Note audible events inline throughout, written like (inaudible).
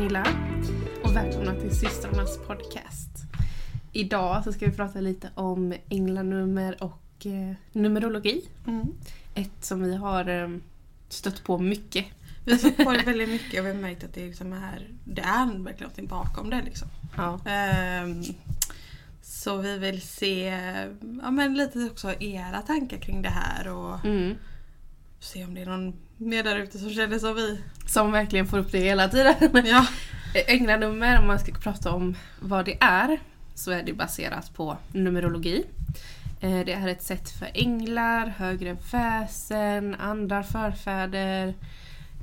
Pernilla och välkomna till systrarnas podcast. Idag så ska vi prata lite om änglanummer och eh, numerologi. Mm. Ett som vi har eh, stött på mycket. Vi har sett på det (laughs) väldigt mycket och vi har märkt att det, liksom är, det är verkligen någonting bakom det. Liksom. Ja. Ehm, så vi vill se ja, men lite också era tankar kring det här och Mm. se om det är någon mer där ute som känner som vi. Som verkligen får upp det hela tiden. (laughs) Ja. Änglanummer, om man ska prata om vad det är, så är det baserat på numerologi. Eh, Det är ett sätt för änglar, högre väsen, andar, förfäder,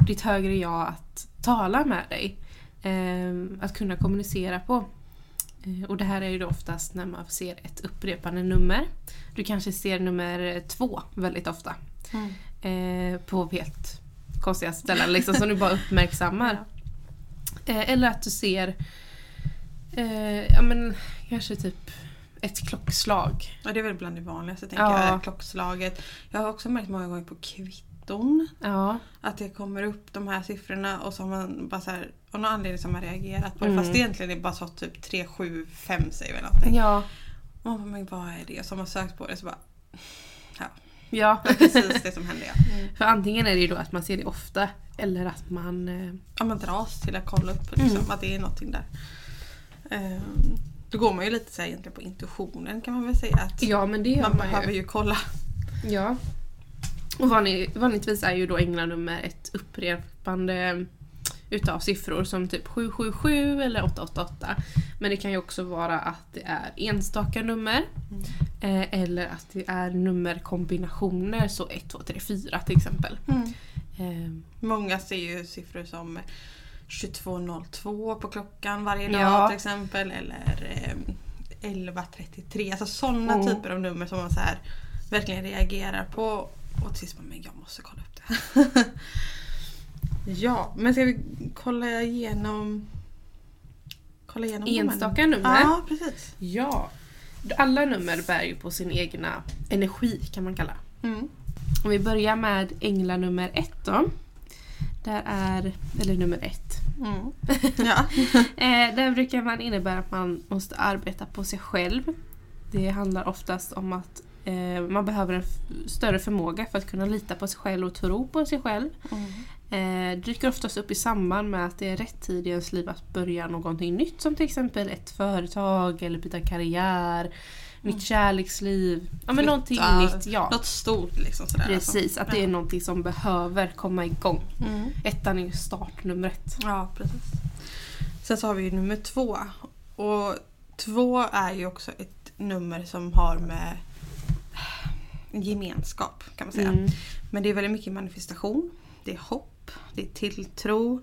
ditt högre jag att tala med dig. Eh, Att kunna kommunicera på. Eh, Och det här är ju oftast när man ser ett upprepande nummer. Du kanske ser nummer två väldigt ofta. Eh, På helt konstiga ställen liksom, som du bara uppmärksammar. (laughs) Eh, eller att du ser eh, ja, men, kanske typ ett klockslag. Ja, det är väl bland det vanligaste tänker Ja. jag, klockslaget. Jag har också märkt många gånger på kvitton Ja, att det kommer upp de här siffrorna och så har man bara så här, av någon anledning som man reagerat på det. Mm. Fast egentligen är det bara så typ 3, 7, 5 säger väl någonting. ja, Och man bara, men vad är det? Så har sökt på det så bara, ja. Precis det som hände ja. För antingen är det ju då att man ser det ofta eller att man... Eh, Ja man dras till att kolla upp liksom, Mm. att det är någonting där. Ehm, då går man ju lite så här egentligen på intuitionen kan man väl säga. Att ja men det gör man man, behöver ju. ju kolla. Ja. Och vanlig, vanligtvis är ju då änglanummer ett upprepande utav siffror som typ 777 eller 888. Men det kan ju också vara att det är enstaka nummer. Eh, eller att det är nummerkombinationer, så 1, 2, 3, 4 till exempel. Eh, Många ser ju siffror som 22.02 på klockan varje dag Ja. till exempel. Eller eh, 11.33. Alltså sådana Mm. typer av nummer som man så här verkligen reagerar på. Och till sist bara, men jag måste kolla upp det. (laughs) ja, men ska vi kolla igenom Kolla igenom enstaka nummer. Ja, precis. Ja. Alla nummer bär ju på sin egna energi kan man kalla. Mm. Om vi börjar med ängla nummer ett då. Där är, eller nummer ett. Mm. (laughs) Ja. Eh, där brukar man innebära att man måste arbeta på sig själv. Det handlar oftast om att eh, man behöver en större förmåga för att kunna lita på sig själv och tro på sig själv. Mm. Eh, dyker oftast upp i samband med att det är rätt tid i ens liv att börja någonting nytt som till exempel ett företag eller byta karriär, nytt kärleksliv. Ja men någonting Flytta, nytt. Ja. Något stort liksom sådär. Precis, att det är någonting som behöver komma igång. Alltså. Mm. Ettan är ju startnumret. Ja, precis. Sen så har vi ju nummer två. Och två är ju också ett nummer som har med gemenskap kan man säga. Mm. Men det är väldigt mycket manifestation. Det är hopp, det är tilltro.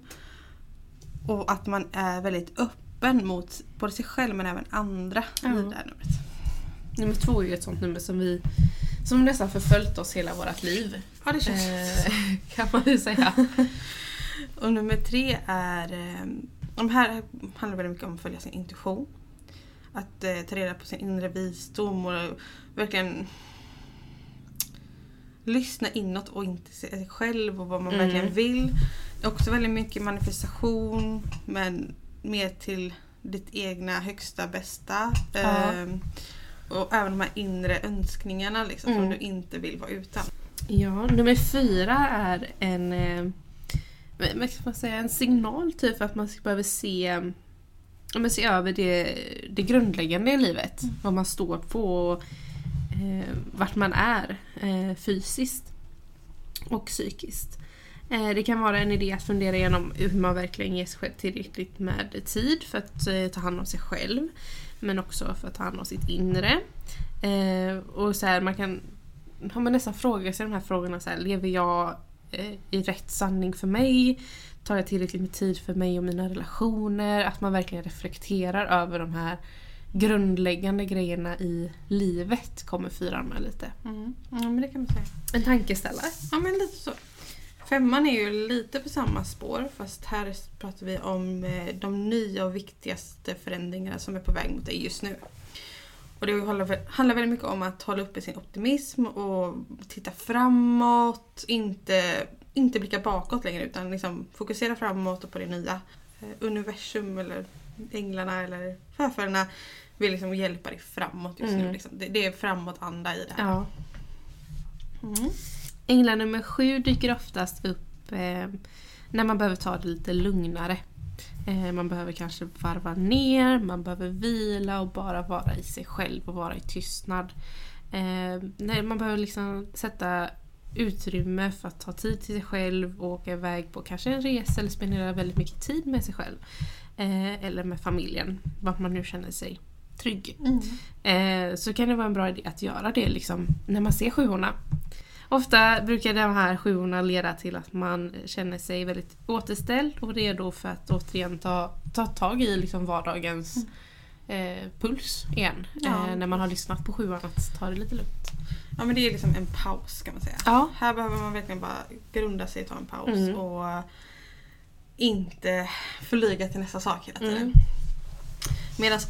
Och att man är väldigt öppen mot både sig själv men även andra Ja. i det här numret. Nummer två är ju ett sånt nummer som vi som nästan förföljt oss hela vårt liv. Ja, det känns Eh, (laughs) kan man ju säga. (laughs) Och nummer tre är... eh, De här handlar väldigt mycket om att följa sin intuition. Att eh, ta reda på sin inre visdom och verkligen lyssna inåt och inte se sig själv och vad man Mm. verkligen vill. Det är också väldigt mycket manifestation men mer till ditt egna högsta bästa. Ja. Ehm, och även de här inre önskningarna liksom, som Mm. du inte vill vara utan. Ja, nummer fyra är en, eh, man säga, en signal typ att man behöver se, men se över det, det grundläggande i livet. Vad man står på och eh, vart man är eh, fysiskt och psykiskt. Eh, det kan vara en idé att fundera igenom hur man verkligen ger sig själv tillräckligt med tid för att eh, ta hand om sig själv. Men också för att ta hand om sitt inre. Eh, och så här, man kan har man nästan frågat sig de här frågorna så här, lever jag eh, i rätt sanning för mig? Tar jag tillräckligt med tid för mig och mina relationer? Att man verkligen reflekterar över de här grundläggande grejerna i livet kommer fyran med lite. Mm. Ja, men det kan man säga. En tankeställare. Ja men lite så. Femman är ju lite på samma spår fast här pratar vi om eh, de nya och viktigaste förändringarna som är på väg mot dig just nu. Och det handlar väldigt mycket om att hålla uppe sin optimism och titta framåt. Inte, inte blicka bakåt längre utan liksom fokusera framåt och på det nya. eh, universum eller änglarna eller förfäderna vill liksom hjälpa dig framåt just nu. Mm. Liksom. Det, det är framåtanda i det här. Ja. Mm. Änglar nummer sju dyker oftast upp eh, när man behöver ta det lite lugnare. Eh, man behöver kanske varva ner, man behöver vila och bara vara i sig själv och vara i tystnad. Eh, nej, man behöver liksom sätta utrymme för att ta tid till sig själv och åka iväg på kanske en resa eller spendera väldigt mycket tid med sig själv. Eh, eller med familjen, vart man nu känner sig trygg. Mm. Eh, så kan det vara en bra idé att göra det liksom, när man ser sjuorna. Ofta brukar de här sjuorna leda till att man känner sig väldigt återställd och redo för att återigen ta, ta tag i liksom vardagens eh, puls igen. Ja. Eh, när man har lyssnat på sjuan, att ta det lite lugnt. Ja men det är liksom en paus kan man säga. Ja. Här behöver man verkligen bara grunda sig och ta en paus Mm. och inte flyga till nästa sak hela tiden. Mm. Medan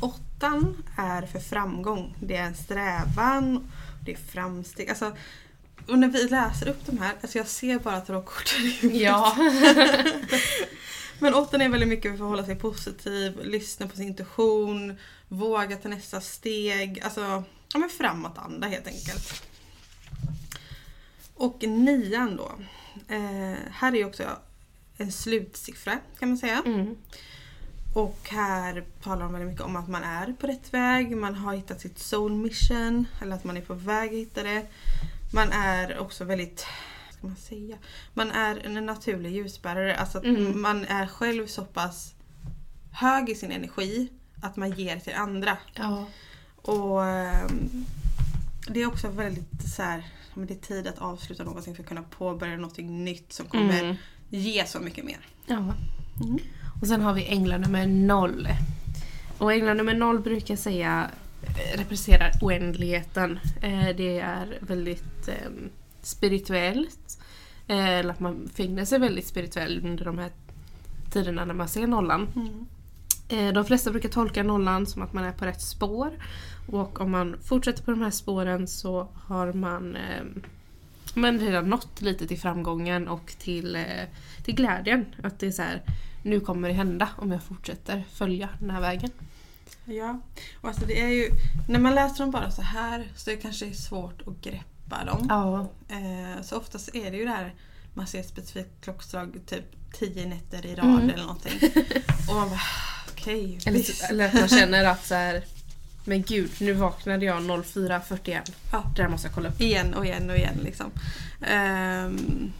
åttan är för framgång. Det är en strävan, det är framsteg. Alltså, och när vi läser upp de här, alltså jag ser bara tarotkorten i huvudet. Ja. (laughs) Men åttan är väldigt mycket för att hålla sig positiv, lyssna på sin intuition, våga ta nästa steg. Alltså, ja men framåtanda helt enkelt. Och nian då. Eh, här är också en slutsiffra kan man säga. Mm. Och här talar de väldigt mycket om att man är på rätt väg, man har hittat sitt soul mission, eller att man är på väg att hitta det. Man är också väldigt, vad ska man säga, man är en naturlig ljusbärare. Alltså att Mm. man är själv så pass hög i sin energi att man ger till andra. ja. Och ehm, det är också väldigt så här, men det är tid att avsluta någonting för att kunna påbörja något nytt som kommer Mm. ge så mycket mer. ja. Mm. Och sen har vi änglar nummer noll. Och änglar nummer noll brukar säga eh, representerar oändligheten. Eh, Det är väldigt eh, spirituellt. Eh, Eller att man finner sig väldigt spirituell under de här tiderna när man ser nollan. Mm. Eh, De flesta brukar tolka nollan som att man är på rätt spår. Och om man fortsätter på de här spåren så har man men redan nått lite till framgången och till, eh, till glädjen. Att det är så här, nu kommer det hända om jag fortsätter följa den här vägen. Ja, och alltså det är ju, när man läser dem bara så här så är det kanske svårt att greppa dem. Ja. Eh, så oftast är det ju det här, man ser ett specifikt klockslag typ 10 nätter i rad Mm. eller någonting. (laughs) Och man bara, okej, Eller, visst. (laughs) eller att man känner att så här, men gud, nu vaknade jag 04.41. Ja. Det där måste jag kolla upp. Igen och igen och igen liksom. Ehm,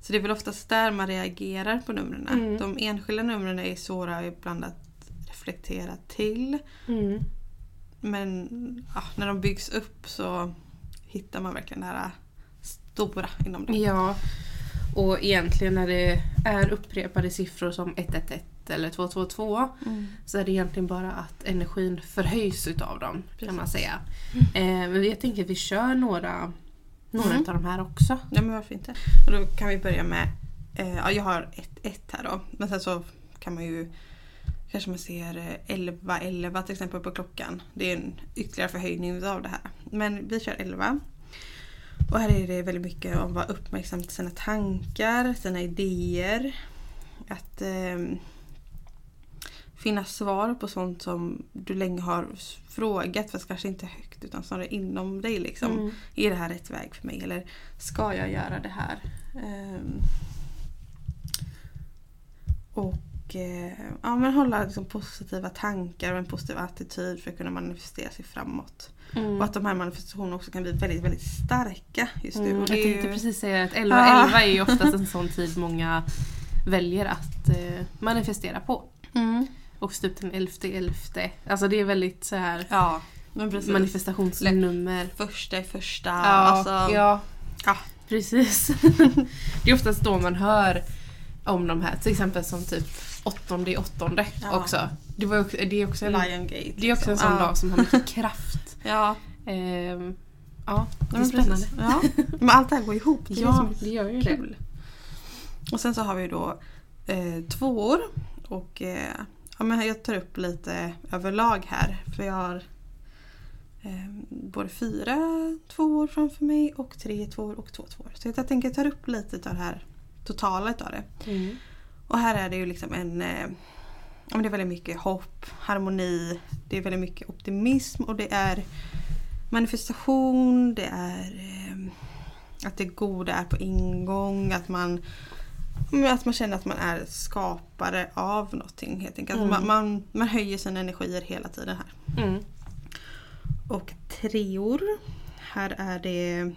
så det är väl oftast där man reagerar på numren. Mm. De enskilda numren är svåra ibland att reflektera till. Mm. Men ja, när de byggs upp så hittar man verkligen det här stora inom dem. Ja, och egentligen när det är upprepade siffror som 111 eller 222 Mm. så är det egentligen bara att energin förhöjs utav dem kan man Precis. säga. Eh, men jag tänker att vi kör några, några Mm. utav de här också. Ja men varför inte? Och då kan vi börja med, eh, ja jag har ett, ett här då. Men sen så kan man ju Kanske man ser eh, 11, 11 till exempel på klockan. Det är en ytterligare förhöjning av det här. Men vi kör 11. Och här är det väldigt mycket om att vara uppmärksam till sina tankar, sina idéer. Att eh, finna svar på sånt som du länge har frågat fast kanske inte högt utan snarare inom dig. Liksom. Mm. Är det här rätt väg för mig? Eller ska jag göra det här? Ehm, och eh, ja, men hålla liksom positiva tankar och en positiv attityd för att kunna manifestera sig framåt. Mm. Och att de här manifestationerna också kan bli väldigt, väldigt starka just nu. Mm, och jag det tänkte ju- precis säga att 11, Ja. 11 är ju (laughs) oftast en sån tid många väljer att eh, manifestera på. Mm. Och typ den 11, 11. Alltså det är väldigt så här Ja, manifestationsnummer. Första i första. Ja, alltså, ja, ja. precis. (laughs) det är oftast då man hör om de här, till exempel som typ åttonde i åttonde Ja. också. Det, var, också- det är också en, Lion Gate. det är också en liksom. sån ja. dag som har mycket (laughs) kraft. Ja, Ehm, ja, det är spännande. Ja. Men allt det här går ihop. Det är det Ja, är det gör ju det. kul. Och sen så har vi då eh, tvåor. Och eh, ja, men jag tar upp lite överlag här. För jag har eh, både fyra tvåor framför mig och tre tvåor och två tvåor. Så jag tänker jag tar upp lite av det här totala utav det. Mm. Och här är det ju liksom en eh, det är väldigt mycket hopp, harmoni, det är väldigt mycket optimism och det är manifestation, det är eh, att det goda är på ingång, att man, att man känner att man är skapare av någonting helt enkelt. Mm. Man, man, man höjer sina energier hela tiden här. Mm. Och treor, här är det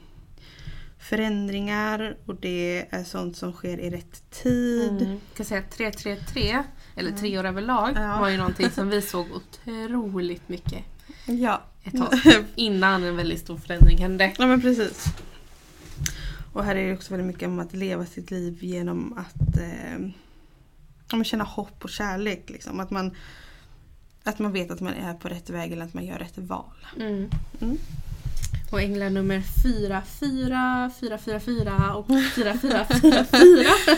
förändringar och det är sånt som sker i rätt tid. Mm. Jag kan säga att 333, eller treor överlag, Ja. var ju någonting som vi (laughs) såg otroligt mycket Ja. ett tag. (laughs) Innan en väldigt stor förändring hände. Ja men precis. Och här är det också väldigt mycket om att leva sitt liv genom att eh, känna hopp och kärlek. Liksom. Att, man, att man vet att man är på rätt väg eller att man gör rätt val. Mm. Mm. Och änglar nummer 44, 444 och 4444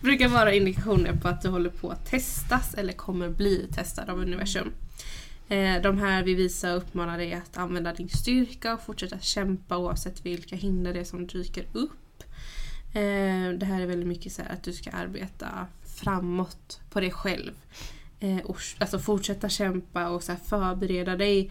brukar vara indikationer på att du håller på att testas eller kommer bli testad av universum. Eh, de här vi visar och uppmanar dig att använda din styrka och fortsätta kämpa oavsett vilka hinder det är som dyker upp. Eh, det här är väldigt mycket så här att du ska arbeta framåt på dig själv. Eh, och alltså fortsätta kämpa och så här förbereda dig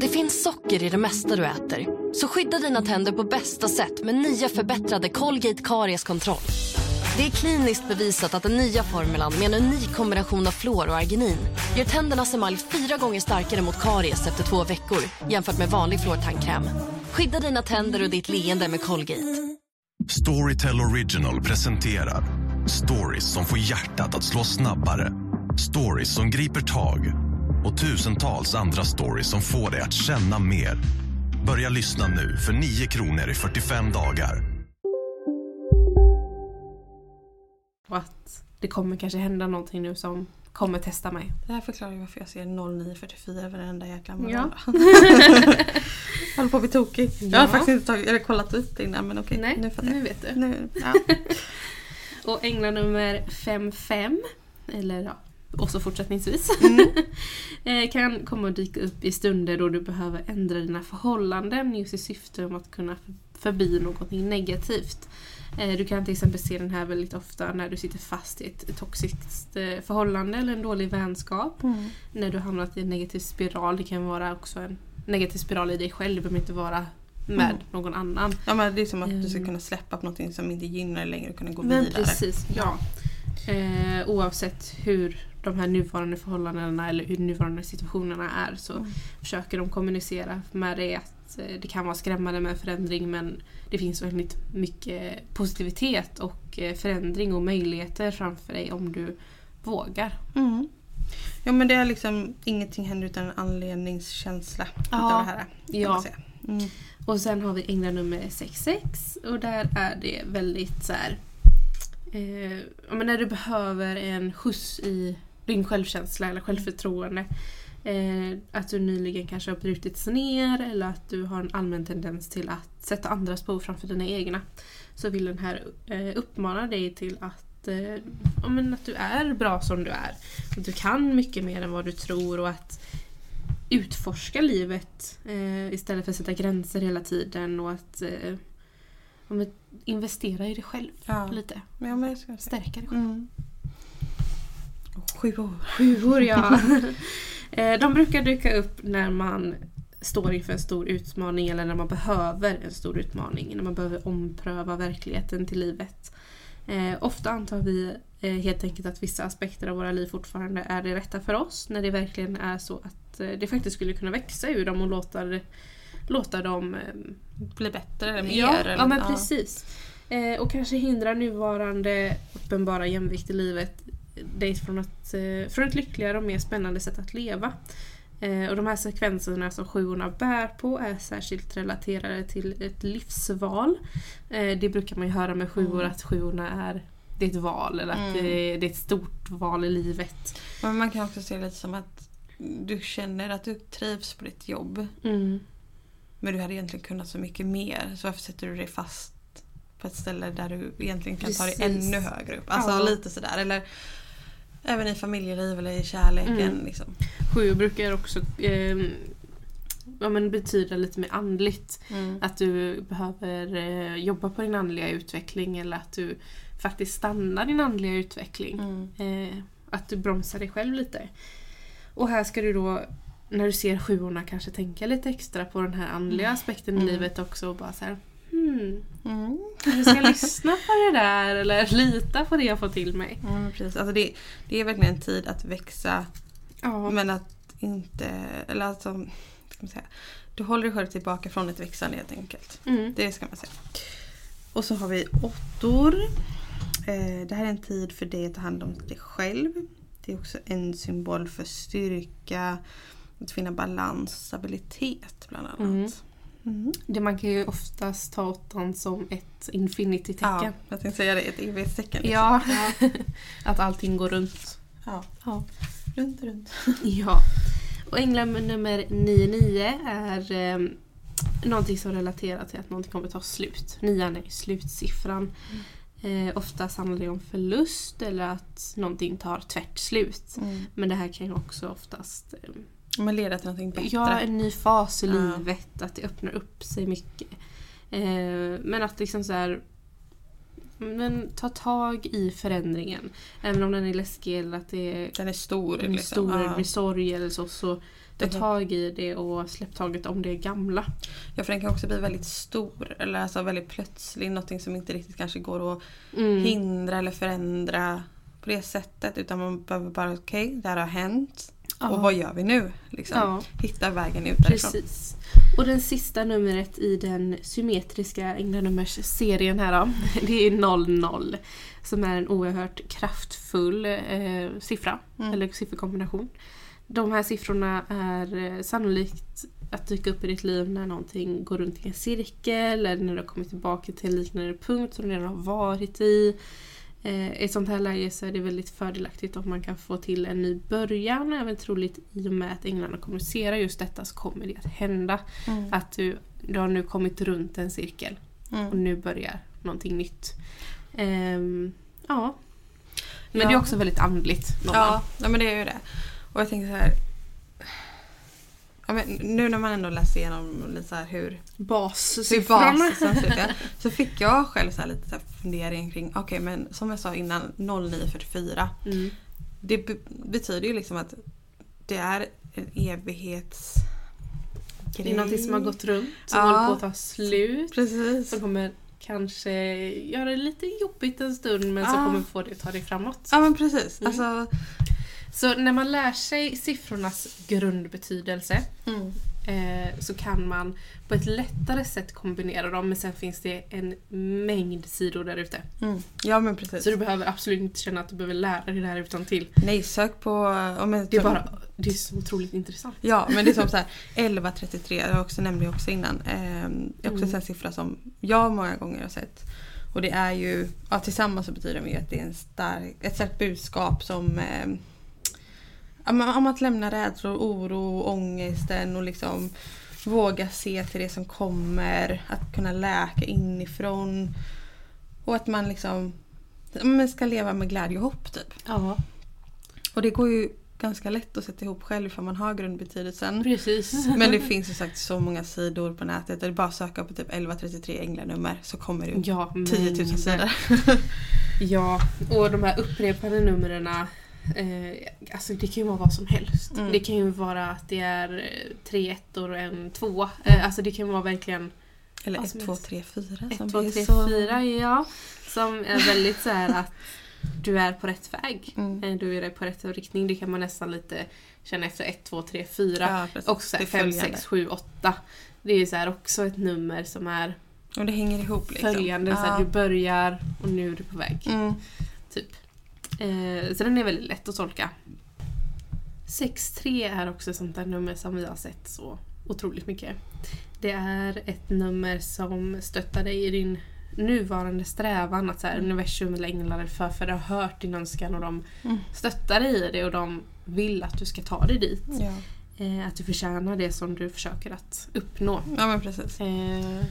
Det finns socker i det mesta du äter. Så skydda dina tänder på bästa sätt med nya förbättrade Colgate Karies-kontroll. Det är kliniskt bevisat att den nya formulan med en unik kombination av fluor och arginin gör tändernas emalj fyra gånger starkare mot karies efter två veckor jämfört med vanlig fluortandkräm. Skydda dina tänder och ditt leende med Colgate. Storytel Original presenterar stories som får hjärtat att slå snabbare. Stories som griper tag och tusentals andra stories som får dig att känna mer. Börja lyssna nu för 9 kronor i 45 dagar. och att det kommer kanske hända någonting nu som kommer testa mig. Det här förklarar ju varför jag ser 0944 varenda jäkla morgon. Ja. Jag (laughs) håller på att bli tokig. Jag Ja. har faktiskt inte tagit, eller kollat ut det innan men okej. Nej, nu fattar jag. nu vet du. Nu, ja. (laughs) Och änglar nummer 55, eller ja, också fortsättningsvis, (laughs) eh, kan komma att dyka upp i stunder då du behöver ändra dina förhållanden just i syfte om att kunna förbi någonting negativt. Eh, Du kan till exempel se den här väldigt ofta när du sitter fast i ett toxiskt eh, förhållande eller en dålig vänskap. När du hamnat i en negativ spiral. Det kan vara också en negativ spiral i dig själv. Det behöver inte vara med Mm. någon annan. ja men det är som att du ska Mm. kunna släppa på någonting som inte gynnar dig längre och kunna gå Men vidare. precis, ja. Eh, oavsett hur de här nuvarande förhållandena eller hur nuvarande situationerna är så Mm. försöker de kommunicera med dig att eh, det kan vara skrämmande med förändring men det finns väldigt mycket positivitet och eh, förändring och möjligheter framför dig om du vågar. Mm. Ja men det är liksom ingenting händer utan en anledningskänsla Ja. det här. Ja. Mm. Och sen har vi änglar nummer 66 och där är det väldigt så här. Eh, men när du behöver en skjuts i din självkänsla eller självförtroende. Eh, att du nyligen kanske har brutits ner eller att du har en allmän tendens till att sätta andras behov framför dina egna. Så vill den här eh, uppmana dig till att, eh, ja, men att du är bra som du är. Att du kan mycket mer än vad du tror och att utforska livet eh, istället för att sätta gränser hela tiden och att eh, ja, investera i dig själv Ja. lite. Ja. Stärka dig själv. Mm. Sju år. Sjuor ja. (laughs) Eh, De brukar dyka upp när man står inför en stor utmaning eller när man behöver en stor utmaning. När man behöver ompröva verkligheten till livet. Eh, ofta antar vi eh, helt enkelt att vissa aspekter av våra liv fortfarande är det rätta för oss. När det verkligen är så att eh, det faktiskt skulle kunna växa ur dem och låta, låta dem Bli bättre eller mer. Ja, eller, ja men precis. Eh, och kanske hindra nuvarande uppenbara jämvikt i livet dig från, att, eh, från ett lyckligare och mer spännande sätt att leva. Eh, och de här sekvenserna som sjuorna bär på är särskilt relaterade till ett livsval. Eh, det brukar man ju höra med sjuor att sjuorna är det är ett val eller att det, det är ett stort val i livet. Men man kan också se det lite som att du känner att du trivs på ditt jobb. Mm. Men du hade egentligen kunnat så mycket mer. Så varför sätter du dig fast på ett ställe där du egentligen kan ta dig Precis. ännu högre upp? Alltså Ja. lite sådär. Eller även i familjeliv eller i kärleken. Mm. Liksom. Sjuor brukar också eh, ja, men betyda lite mer andligt. Mm. Att du behöver eh, jobba på din andliga utveckling eller att du faktiskt stannar din andliga utveckling. Mm. Eh, att du bromsar dig själv lite. Och här ska du då, när du ser sjuorna, kanske tänka lite extra på den här andliga aspekten i livet också och bara så här, hmm, Mm. jag ska lyssna på det där eller lita på det jag får till mig. Men precis. Alltså det, det är verkligen en tid att växa Ja, men att inte, eller alltså, ska man säga, du håller dig själv tillbaka från ett växande helt enkelt. mm. Det ska man säga. Och så har vi åttor. Eh, det här är en tid för dig att ta hand om dig själv. Det är också en symbol för styrka, att finna balans, stabilitet bland annat. Mm. Mm. det man kan ju oftast ta åttan som ett Ja, infinity-tecken. jag tänkte säga det, ett evighetstecken. liksom. Ja, (laughs) att allting går runt. ja. Ja. Runt, runt. (laughs) Ja. Och änglar nummer 99 är eh, någonting som relaterar till att någonting kommer ta slut. Nian är slutsiffran. Eh, oftast handlar det om förlust eller att någonting tar tvärt slut. Mm. Men det här kan ju också oftast eh, Men leda till någonting bättre. Ja, en ny fas i Ja. livet. Att det öppnar upp sig mycket. Eh, men att liksom så här men ta tag i förändringen. Även om den är läskig eller att det är Den är stor. liksom. stor Ja. blir sorg eller så. Så ta tag i det och släpp taget om det gamla. Ja, för den kan också bli väldigt stor. Eller alltså väldigt plötslig. Någonting som inte riktigt kanske går att Mm. hindra eller förändra på det sättet. Utan man behöver bara, okej, det här har hänt. Och vad gör vi nu? Liksom. Ja. Hitta vägen ut därifrån. Precis. Och den sista numret i den symmetriska änglanummers-serien här då. (laughs) Det är 00. Som är en oerhört kraftfull eh, siffra. Mm. Eller sifferkombination. De här siffrorna är eh, sannolikt att dyka upp i ditt liv när någonting går runt i en cirkel eller när du har kommit tillbaka till en liknande punkt som du redan har varit i. Eh, I ett sånt här läge så är det väldigt fördelaktigt om man kan få till en ny början. Även troligt i och med att änglarna kommunicerar just detta så kommer det att hända. Mm. Att du, du har nu kommit runt en cirkel och Mm. nu börjar någonting nytt. Ehm, ja. Men Ja. det är också väldigt andligt. Ja, ja, men det är ju det. Och jag tänker så här. Ja, men nu när man ändå läser igenom lite så här hur, Bassiffrorna. ja, (laughs) Så fick jag själv så lite så fundering kring, okej men som jag sa innan 0944. Mm. Det be- betyder ju liksom att det är en evighets... Det är någonting som har gått runt, som Ja. håller på att ta slut. Precis. Som kommer kanske göra det lite jobbigt en stund men Ja. som kommer få att ta dig framåt. Ja men precis. Mm. Alltså, Så när man lär sig siffrornas grundbetydelse mm. eh, så kan man på ett lättare sätt kombinera dem men sen finns det en mängd sidor där ute. Mm. Ja men precis. Så du behöver absolut inte känna att du behöver lära dig det här utan till. Nej sök på... Om jag, Det är bara det är så otroligt intressant. Ja men det är som så här (laughs) 1133, jag också nämnde jag också innan. Ehm, det är också Mm. en siffra som jag många gånger har sett. Och det är ju, ja tillsammans så betyder det ju att det är en stark, ett starkt budskap som men om att lämna rädslor, oro, ångesten och liksom våga se till det som kommer. Att kunna läka inifrån. Och att man liksom men ska leva med glädje och hopp typ. Ja, Och det går ju ganska lätt att sätta ihop själv för man har grundbetydelsen. precis. (laughs) Men det finns ju sagt så många sidor på nätet. Det är bara att söka på typ 1133 änglanummer så kommer det ju Ja, 10 000 mängder. sidor. Ja, och de här upprepade numren eh, alltså det kan ju vara vad som helst. Mm. Det kan ju vara att det är eh, tre ettor och en två. Eh, alltså det kan ju vara verkligen Eller Vad 1, som 2, helst. 3, 4. 1, 2, 3, 4 ja. Som är väldigt så här att du är på rätt väg. Mm. Eh, Du är på rätt riktning. Det kan man nästan lite känna efter 1, 2, 3, 4. Ja, precis. Och så Det är 5, följande. 6, 7, 8. Det är så här också ett nummer som är Och det hänger ihop liksom. följande. Så här, Ja. du börjar och nu är du på väg. Mm. Typ. Eh, så den är väldigt lätt att tolka. 63 är också ett sånt där nummer som vi har sett så otroligt mycket. Det är ett nummer som stöttar dig i din nuvarande strävan att så här, universum eller änglar eller förfäder har hört din önskan och de stöttar dig i det och de vill att du ska ta dig dit. Ja. Eh, att du förtjänar det som du försöker att uppnå. ja, men precis. Eh,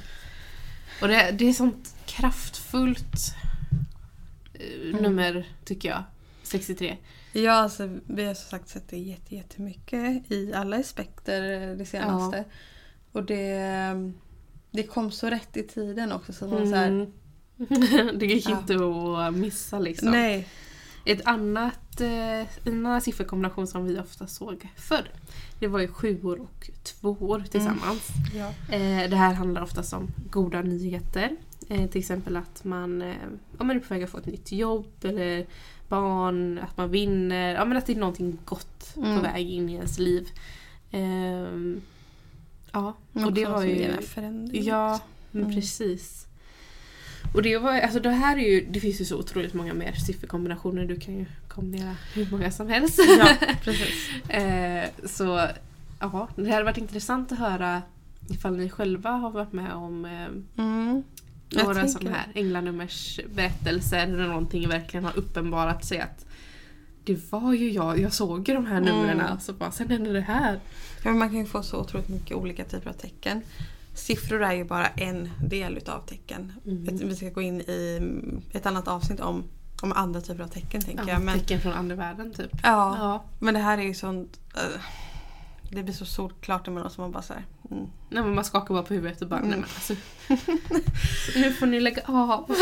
och det, det är sånt kraftfullt eh, nummer tycker jag. 63. Ja, alltså, vi har som sagt sett det jätte- jättemycket i alla aspekter det senaste. Och det, det kom så rätt i tiden också. Så man så här, Mm. (laughs) det gick Ja. inte att missa liksom. nej. Ett annat, eh, en annan sifferkombination som vi ofta såg förr. Det var ju sjuor och tvåor tillsammans. Ja. Eh, det här handlar oftast om goda nyheter. Eh, till exempel att man, eh, om man är på väg att få ett nytt jobb eller barn, att man vinner. Ja, men att det är någonting gott på Mm. väg in i ens liv. Ehm, ja, Men och det var ju... Ja, men Mm. precis. Och det var alltså det här är ju, det finns ju så otroligt många mer sifferkombinationer. Du kan ju kombinera hur många som helst. Ja, (laughs) precis. eh, så ja, det hade varit intressant att höra ifall ni själva har varit med om eh, Mm. Några sådana här änglanummers berättelser där någonting verkligen har uppenbarat sig att det var ju jag, jag såg ju de här numren Mm. så bara sen hände det här. Ja, man kan ju få så otroligt mycket olika typer av tecken. Siffror är ju bara en del utav tecken. Mm. Ett, vi ska gå in i ett annat avsnitt om, om andra typer av tecken tänker Ja, jag. Men, Tecken från andra världen typ. ja, Ja. men det här är ju sånt... eh, det blir så solklart emellanåt som man bara såhär... Mm. Nej, men man skakar bara på huvudet och bara Mm. nej men alltså. så nu får ni lägga av. (laughs)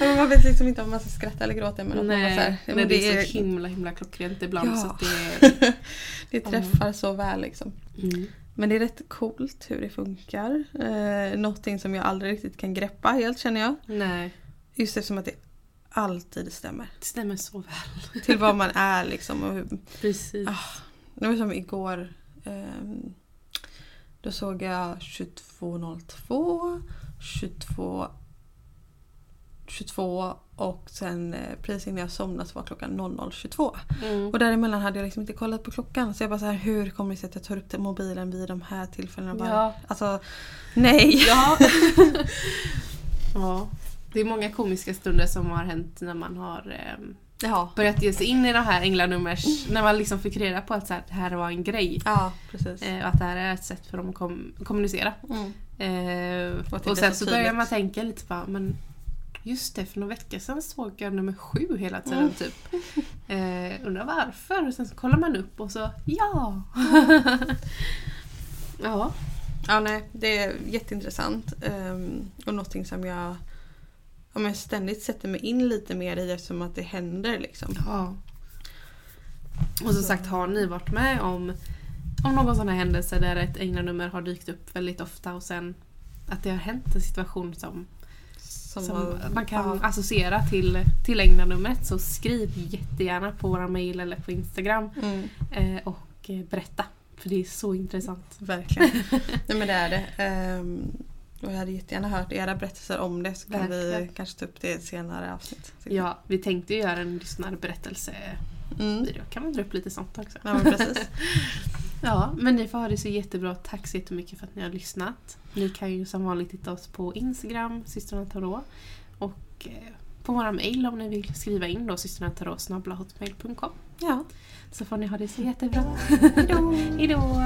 Ja, man vet liksom inte om man ska skratta eller gråta emellanåt. Man bara så här, Nej, nej, men det är så himla himla klockrent ibland Ja. så att det (laughs) det träffar så väl liksom. mm. Men det är rätt coolt hur det funkar. Eh, någonting som jag aldrig riktigt kan greppa helt känner jag. Nej, Just eftersom att det alltid stämmer. det stämmer så väl. Till vad man (laughs) är liksom. Och hur, Precis. Ah. Det var som igår. ehm, då såg jag 22.02, 22, 22 och sen eh, precis innan jag somnade så var klockan 00.22. Mm. Och däremellan hade jag liksom inte kollat på klockan. Så jag bara så här, hur kommer det sig att jag tar upp mobilen vid de här tillfällena? Bara, Ja. Alltså, nej! Ja. (laughs) (laughs) ja. Det är många komiska stunder som har hänt när man har ehm, Ja, börjat ge sig in i de här änglanummers... När man liksom fick reda på att så här, det här var en grej. ja. Eh, och att det här är ett sätt för dem att kom, kommunicera. Mm. Eh, Och sen så så börjar man tänka lite bara, men just det, för några veckor sedan såg jag nummer sju hela tiden Mm. typ. Eh, undrar varför? Och sen så kollar man upp och så, ja! (laughs) ja. Ja, nej, det är jätteintressant. Um, och någonting som jag ja, men ständigt sätter mig in lite mer i eftersom att det händer liksom. ja. Och som sagt, har ni varit med om, om någon sån här händelse där ett änglanummer har dykt upp väldigt ofta och sen att det har hänt en situation som, Som, som man kan ja. associera till, till änglanumret så skriv jättegärna på våra mail eller på Instagram Mm, eh, och eh, berätta. För det är så intressant. verkligen. (laughs) nej men det är det. Ehm, och jag hade jättegärna hört era berättelser om det så kan vi Verkligen. kanske ta upp det i ett senare avsnitt. Ja, vi tänkte ju göra en lyssnarberättelse Mm. video. Kan man dra upp lite sånt också? Ja, men precis. (laughs) Ja, men ni får ha det så jättebra. Tack så jättemycket för att ni har lyssnat. Ni kan ju som vanligt hitta oss på Instagram, systrarna Tarot. Och eh, på våra mail om ni vill skriva in då systrarnatarot.hotmail.com Ja. Så får ni ha det så jättebra. (laughs) Hejdå! Hejdå!